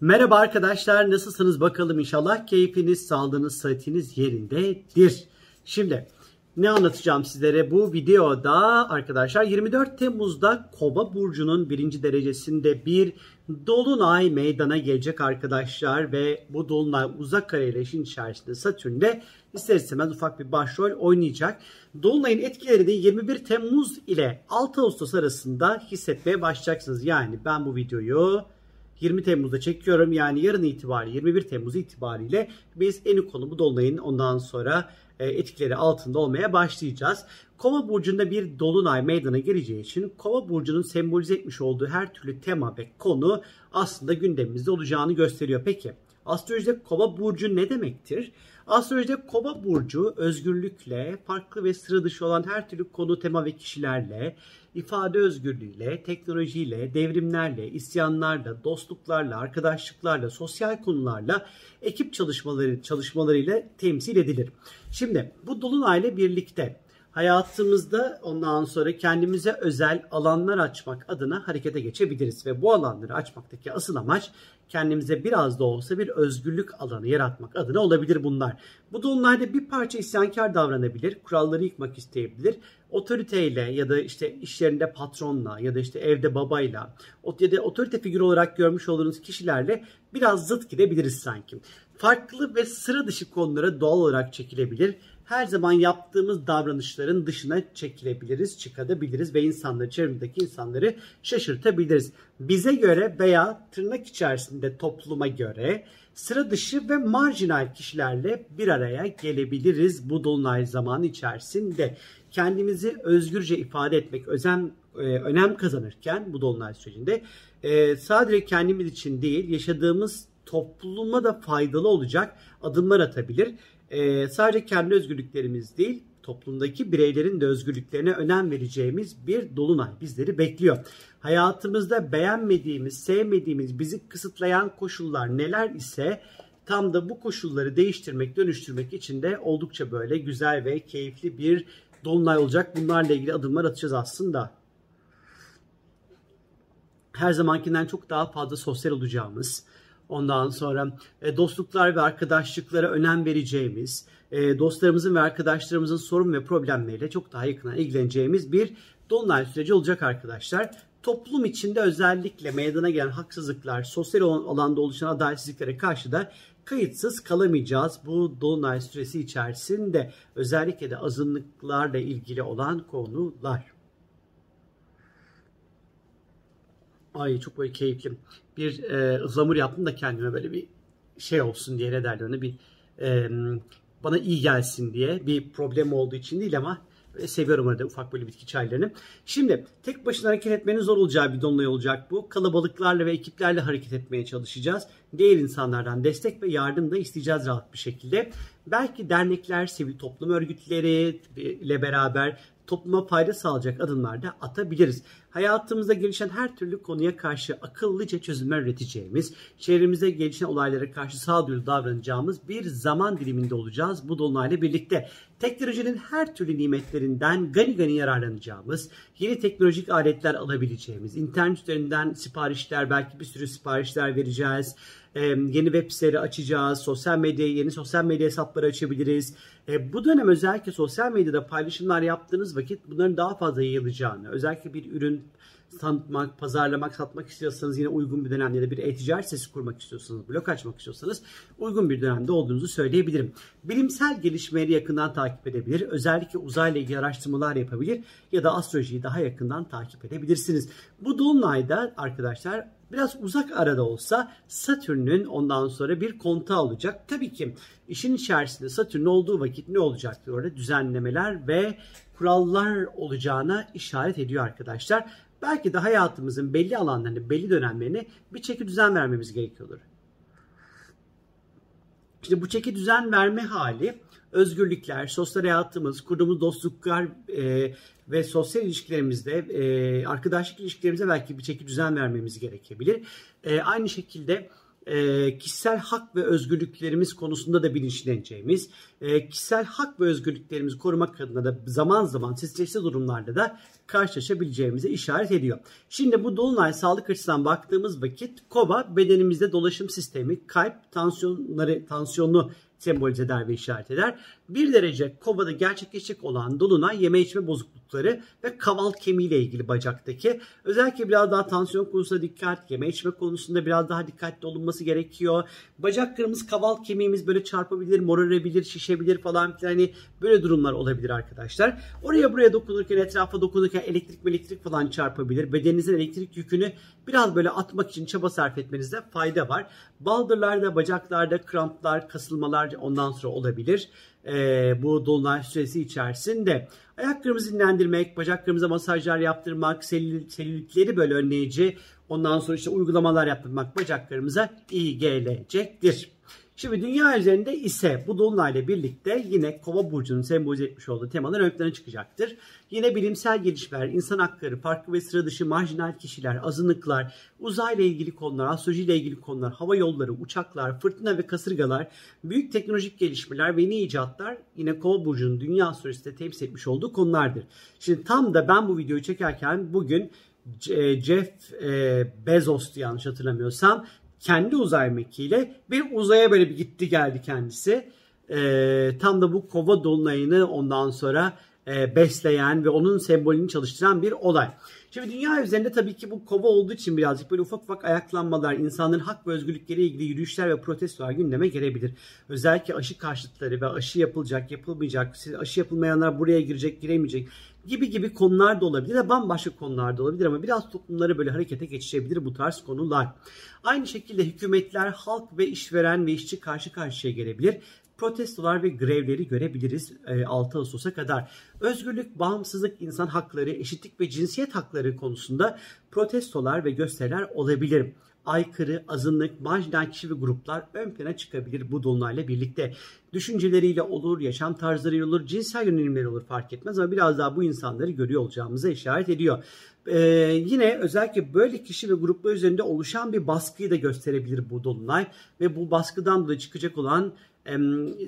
Merhaba arkadaşlar nasılsınız bakalım inşallah keyfiniz, sağlığınız, sıhhatiniz yerindedir. Şimdi ne anlatacağım sizlere bu videoda arkadaşlar 24 Temmuz'da Kova burcunun birinci derecesinde bir dolunay meydana gelecek arkadaşlar ve bu dolunay uzak kareleşin içerisinde Satürn'de ister istemez ufak bir başrol oynayacak. Dolunayın etkilerini 21 Temmuz ile 6 Ağustos arasında hissetmeye başlayacaksınız. Yani ben bu videoyu 20 Temmuz'da çekiyorum. Yani yarın itibariyle 21 Temmuz itibariyle biz en konumu Dolunay'ın ondan sonra e, etkileri altında olmaya başlayacağız. Kova burcunda bir dolunay meydana geleceği için Kova burcunun sembolize etmiş olduğu her türlü tema ve konu aslında gündemimizde olacağını gösteriyor. Peki astrolojide Kova burcu ne demektir? Astrolojide Kova burcu özgürlükle, farklı ve sıra dışı olan her türlü konu, tema ve kişilerle, ifade özgürlüğüyle, teknolojiyle, devrimlerle, isyanlarla, dostluklarla, arkadaşlıklarla, sosyal konularla, ekip çalışmaları çalışmalarıyla temsil edilir. Şimdi bu dolunayla birlikte hayatımızda ondan sonra kendimize özel alanlar açmak adına harekete geçebiliriz ve bu alanları açmaktaki asıl amaç kendimize biraz da olsa bir özgürlük alanı yaratmak adına olabilir bunlar. Bu dolunayda bir parça isyankar davranabilir, kuralları yıkmak isteyebilir. Otoriteyle ya da işte işlerinde patronla ya da işte evde babayla ya da otorite figürü olarak görmüş olduğunuz kişilerle biraz zıt gidebiliriz sanki. Farklı ve sıra dışı konulara doğal olarak çekilebilir her zaman yaptığımız davranışların dışına çekilebiliriz, çıkabiliriz ve insanları, çevremdeki insanları şaşırtabiliriz. Bize göre veya tırnak içerisinde topluma göre sıra dışı ve marjinal kişilerle bir araya gelebiliriz bu dolunay zamanı içerisinde. Kendimizi özgürce ifade etmek özen e, önem kazanırken bu dolunay sürecinde e, sadece kendimiz için değil yaşadığımız topluma da faydalı olacak adımlar atabilir e, sadece kendi özgürlüklerimiz değil toplumdaki bireylerin de özgürlüklerine önem vereceğimiz bir dolunay bizleri bekliyor. Hayatımızda beğenmediğimiz, sevmediğimiz, bizi kısıtlayan koşullar neler ise tam da bu koşulları değiştirmek, dönüştürmek için de oldukça böyle güzel ve keyifli bir dolunay olacak. Bunlarla ilgili adımlar atacağız aslında. Her zamankinden çok daha fazla sosyal olacağımız, Ondan sonra e, dostluklar ve arkadaşlıklara önem vereceğimiz, e, dostlarımızın ve arkadaşlarımızın sorun ve problemleriyle çok daha yakından ilgileneceğimiz bir dolunay süreci olacak arkadaşlar. Toplum içinde özellikle meydana gelen haksızlıklar, sosyal alanda oluşan adaletsizliklere karşı da kayıtsız kalamayacağız. Bu dolunay süresi içerisinde özellikle de azınlıklarla ilgili olan konular. Ay çok böyle keyifli. Bir e, ıhlamur yaptım da kendime böyle bir şey olsun diye ne derler bir e, bana iyi gelsin diye bir problem olduğu için değil ama seviyorum arada ufak böyle bitki çaylarını. Şimdi tek başına hareket etmenin zor olacağı bir dolunay olacak bu. Kalabalıklarla ve ekiplerle hareket etmeye çalışacağız. Diğer insanlardan destek ve yardım da isteyeceğiz rahat bir şekilde. Belki dernekler, sivil toplum örgütleri ile beraber topluma fayda sağlayacak adımlar da atabiliriz. Hayatımızda gelişen her türlü konuya karşı akıllıca çözümler üreteceğimiz, çevremizde gelişen olaylara karşı sağduyulu davranacağımız bir zaman diliminde olacağız bu dolunayla birlikte. Teknolojinin her türlü nimetlerinden gani gani yararlanacağımız, yeni teknolojik aletler alabileceğimiz, internet üzerinden siparişler, belki bir sürü siparişler vereceğiz e, yeni web siteleri açacağız. Sosyal medya, yeni sosyal medya hesapları açabiliriz. E, bu dönem özellikle sosyal medyada paylaşımlar yaptığınız vakit bunların daha fazla yayılacağını, özellikle bir ürün tanıtmak, pazarlamak, satmak istiyorsanız yine uygun bir dönemde ya da bir e-ticaret sitesi kurmak istiyorsanız, blog açmak istiyorsanız uygun bir dönemde olduğunuzu söyleyebilirim. Bilimsel gelişmeleri yakından takip edebilir. Özellikle uzayla ilgili araştırmalar yapabilir ya da astrolojiyi daha yakından takip edebilirsiniz. Bu dolunayda arkadaşlar biraz uzak arada olsa Satürn'ün ondan sonra bir kontağı olacak. Tabii ki işin içerisinde Satürn olduğu vakit ne olacaktır orada? Düzenlemeler ve kurallar olacağına işaret ediyor arkadaşlar. Belki de hayatımızın belli alanlarını, belli dönemlerini bir çeki düzen vermemiz gerekiyordur. İşte bu çeki düzen verme hali özgürlükler, sosyal hayatımız, kurduğumuz dostluklar e, ve sosyal ilişkilerimizde, e, arkadaşlık ilişkilerimize belki bir çeki düzen vermemiz gerekebilir. E, aynı şekilde e, kişisel hak ve özgürlüklerimiz konusunda da bilinçleneceğimiz, e, kişisel hak ve özgürlüklerimizi korumak adına da zaman zaman stresli durumlarda da karşılaşabileceğimize işaret ediyor. Şimdi bu dolunay sağlık açısından baktığımız vakit kova bedenimizde dolaşım sistemi, kalp, tansiyonları, tansiyonlu sembolize eder ve işaret eder. Bir derece kovada gerçekleşecek olan dolunay yeme içme bozuklukları ve kaval kemiği ile ilgili bacaktaki. Özellikle biraz daha tansiyon konusunda dikkat, yeme içme konusunda biraz daha dikkatli olunması gerekiyor. Bacaklarımız, kaval kemiğimiz böyle çarpabilir, morarabilir, şişebilir falan filan. Hani böyle durumlar olabilir arkadaşlar. Oraya buraya dokunurken, etrafa dokunurken elektrik elektrik falan çarpabilir. Bedeninizin elektrik yükünü biraz böyle atmak için çaba sarf etmenizde fayda var. Baldırlarda, bacaklarda kramplar, kasılmalar ondan sonra olabilir. Ee, bu dolunay süresi içerisinde ayaklarımızı dinlendirmek, bacaklarımıza masajlar yaptırmak, selül, selülitleri böyle önleyici, ondan sonra işte uygulamalar yaptırmak bacaklarımıza iyi gelecektir. Şimdi dünya üzerinde ise bu dolunayla birlikte yine kova burcunun sembolize etmiş olduğu temalar ön plana çıkacaktır. Yine bilimsel gelişmeler, insan hakları, farklı ve sıra dışı marjinal kişiler, azınlıklar, uzayla ilgili konular, astroloji ile ilgili konular, hava yolları, uçaklar, fırtına ve kasırgalar, büyük teknolojik gelişmeler ve yeni icatlar yine kova burcunun dünya astrolojisinde temsil etmiş olduğu konulardır. Şimdi tam da ben bu videoyu çekerken bugün Jeff Bezos yanlış hatırlamıyorsam kendi uzay mekiğiyle bir uzaya böyle bir gitti geldi kendisi. E, tam da bu kova dolunayını ondan sonra e, besleyen ve onun sembolünü çalıştıran bir olay. Şimdi dünya üzerinde tabii ki bu kova olduğu için birazcık böyle ufak ufak ayaklanmalar, insanların hak ve özgürlükleri ilgili yürüyüşler ve protestolar gündeme gelebilir. Özellikle aşı karşıtları ve aşı yapılacak, yapılmayacak, aşı yapılmayanlar buraya girecek, giremeyecek gibi gibi konular da olabilir de bambaşka konular da olabilir ama biraz toplumları böyle harekete geçirebilir bu tarz konular. Aynı şekilde hükümetler, halk ve işveren ve işçi karşı karşıya gelebilir protestolar ve grevleri görebiliriz 6 Ağustos'a kadar. Özgürlük, bağımsızlık, insan hakları, eşitlik ve cinsiyet hakları konusunda protestolar ve gösteriler olabilir aykırı, azınlık, marjinal kişi ve gruplar ön plana çıkabilir bu dolunayla birlikte. Düşünceleriyle olur, yaşam tarzlarıyla olur, cinsel yönelimleri olur fark etmez ama biraz daha bu insanları görüyor olacağımıza işaret ediyor. Ee, yine özellikle böyle kişi ve gruplar üzerinde oluşan bir baskıyı da gösterebilir bu dolunay ve bu baskıdan dolayı çıkacak olan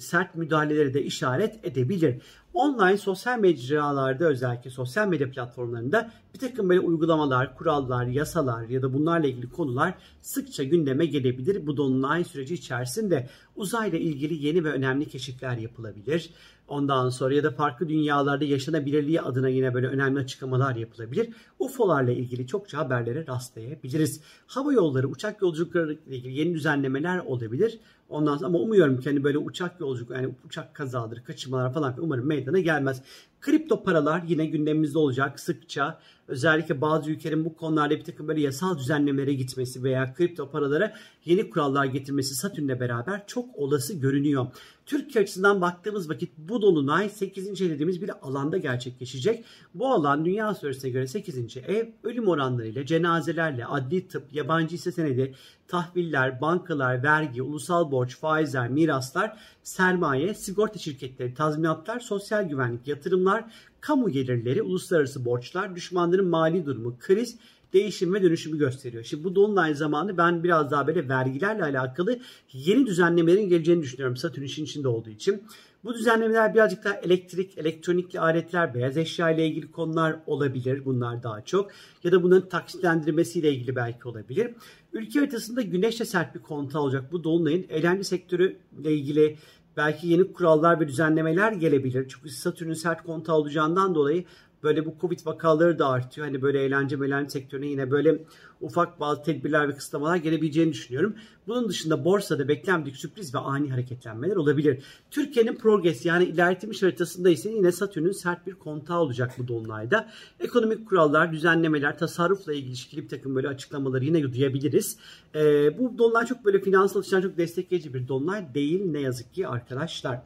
sert müdahaleleri de işaret edebilir. Online sosyal mecralarda özellikle sosyal medya platformlarında bir takım böyle uygulamalar, kurallar, yasalar ya da bunlarla ilgili konular sıkça gündeme gelebilir. Bu dolunay süreci içerisinde uzayla ilgili yeni ve önemli keşifler yapılabilir. Ondan sonra ya da farklı dünyalarda yaşanabilirliği adına yine böyle önemli açıklamalar yapılabilir. UFO'larla ilgili çokça haberlere rastlayabiliriz. Hava yolları, uçak yolculukları ile ilgili yeni düzenlemeler olabilir. Ondan sonra ama umuyorum ki hani böyle uçak yolculuk yani uçak kazaları, kaçırmalar falan umarım meydana gelmez. Kripto paralar yine gündemimizde olacak sıkça. Özellikle bazı ülkelerin bu konularda bir takım böyle yasal düzenlemelere gitmesi veya kripto paralara yeni kurallar getirmesi Satürn'le beraber çok olası görünüyor. Türkiye açısından baktığımız vakit bu dolunay 8. ev dediğimiz bir alanda gerçekleşecek. Bu alan dünya astrolojisine göre 8. ev ölüm oranlarıyla, cenazelerle, adli tıp, yabancı hisse senedi, tahviller, bankalar, vergi, ulusal borç, faizler, miraslar, sermaye, sigorta şirketleri, tazminatlar, sosyal güvenlik, yatırımlar, kamu gelirleri, uluslararası borçlar, düşmanların mali durumu, kriz, değişim ve dönüşümü gösteriyor. Şimdi bu dolunay zamanı ben biraz daha böyle vergilerle alakalı yeni düzenlemelerin geleceğini düşünüyorum Satürn işin içinde olduğu için. Bu düzenlemeler birazcık daha elektrik, elektronikli aletler, beyaz eşya ile ilgili konular olabilir. Bunlar daha çok. Ya da bunların taksitlendirmesiyle ilgili belki olabilir. Ülke haritasında güneşle sert bir konta olacak. Bu dolunayın eğlence sektörü ile ilgili belki yeni kurallar ve düzenlemeler gelebilir. Çünkü Satürn'ün sert kontağı olacağından dolayı böyle bu Covid vakaları da artıyor. Hani böyle eğlence meğlence sektörüne yine böyle ufak bazı tedbirler ve kısıtlamalar gelebileceğini düşünüyorum. Bunun dışında borsada beklenmedik sürpriz ve ani hareketlenmeler olabilir. Türkiye'nin progres yani ilerletilmiş haritasında ise yine Satürn'ün sert bir kontağı olacak bu dolunayda. Ekonomik kurallar, düzenlemeler, tasarrufla ilişkili bir takım böyle açıklamaları yine duyabiliriz. Ee, bu dolunay çok böyle finansal açıdan çok destekleyici bir dolunay değil ne yazık ki arkadaşlar.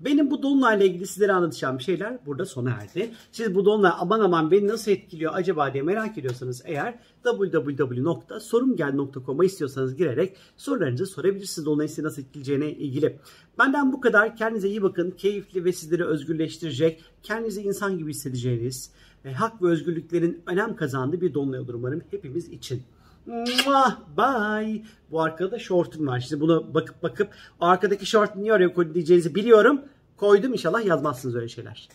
Benim bu dolunayla ilgili sizlere anlatacağım şeyler burada sona erdi. Siz bu dolunay aman aman beni nasıl etkiliyor acaba diye merak ediyorsanız eğer www.sorumgel.com'a istiyorsanız girerek sorularınızı sorabilirsiniz. Dolunay sizi nasıl etkileyeceğine ilgili. Benden bu kadar. Kendinize iyi bakın. Keyifli ve sizleri özgürleştirecek, kendinizi insan gibi hissedeceğiniz, ve hak ve özgürlüklerin önem kazandığı bir dolunay olur umarım hepimiz için. Bye. Bu arkada şortum var. Şimdi bunu bakıp bakıp arkadaki şort niye oraya koydu diyeceğinizi biliyorum. Koydum inşallah yazmazsınız öyle şeyler.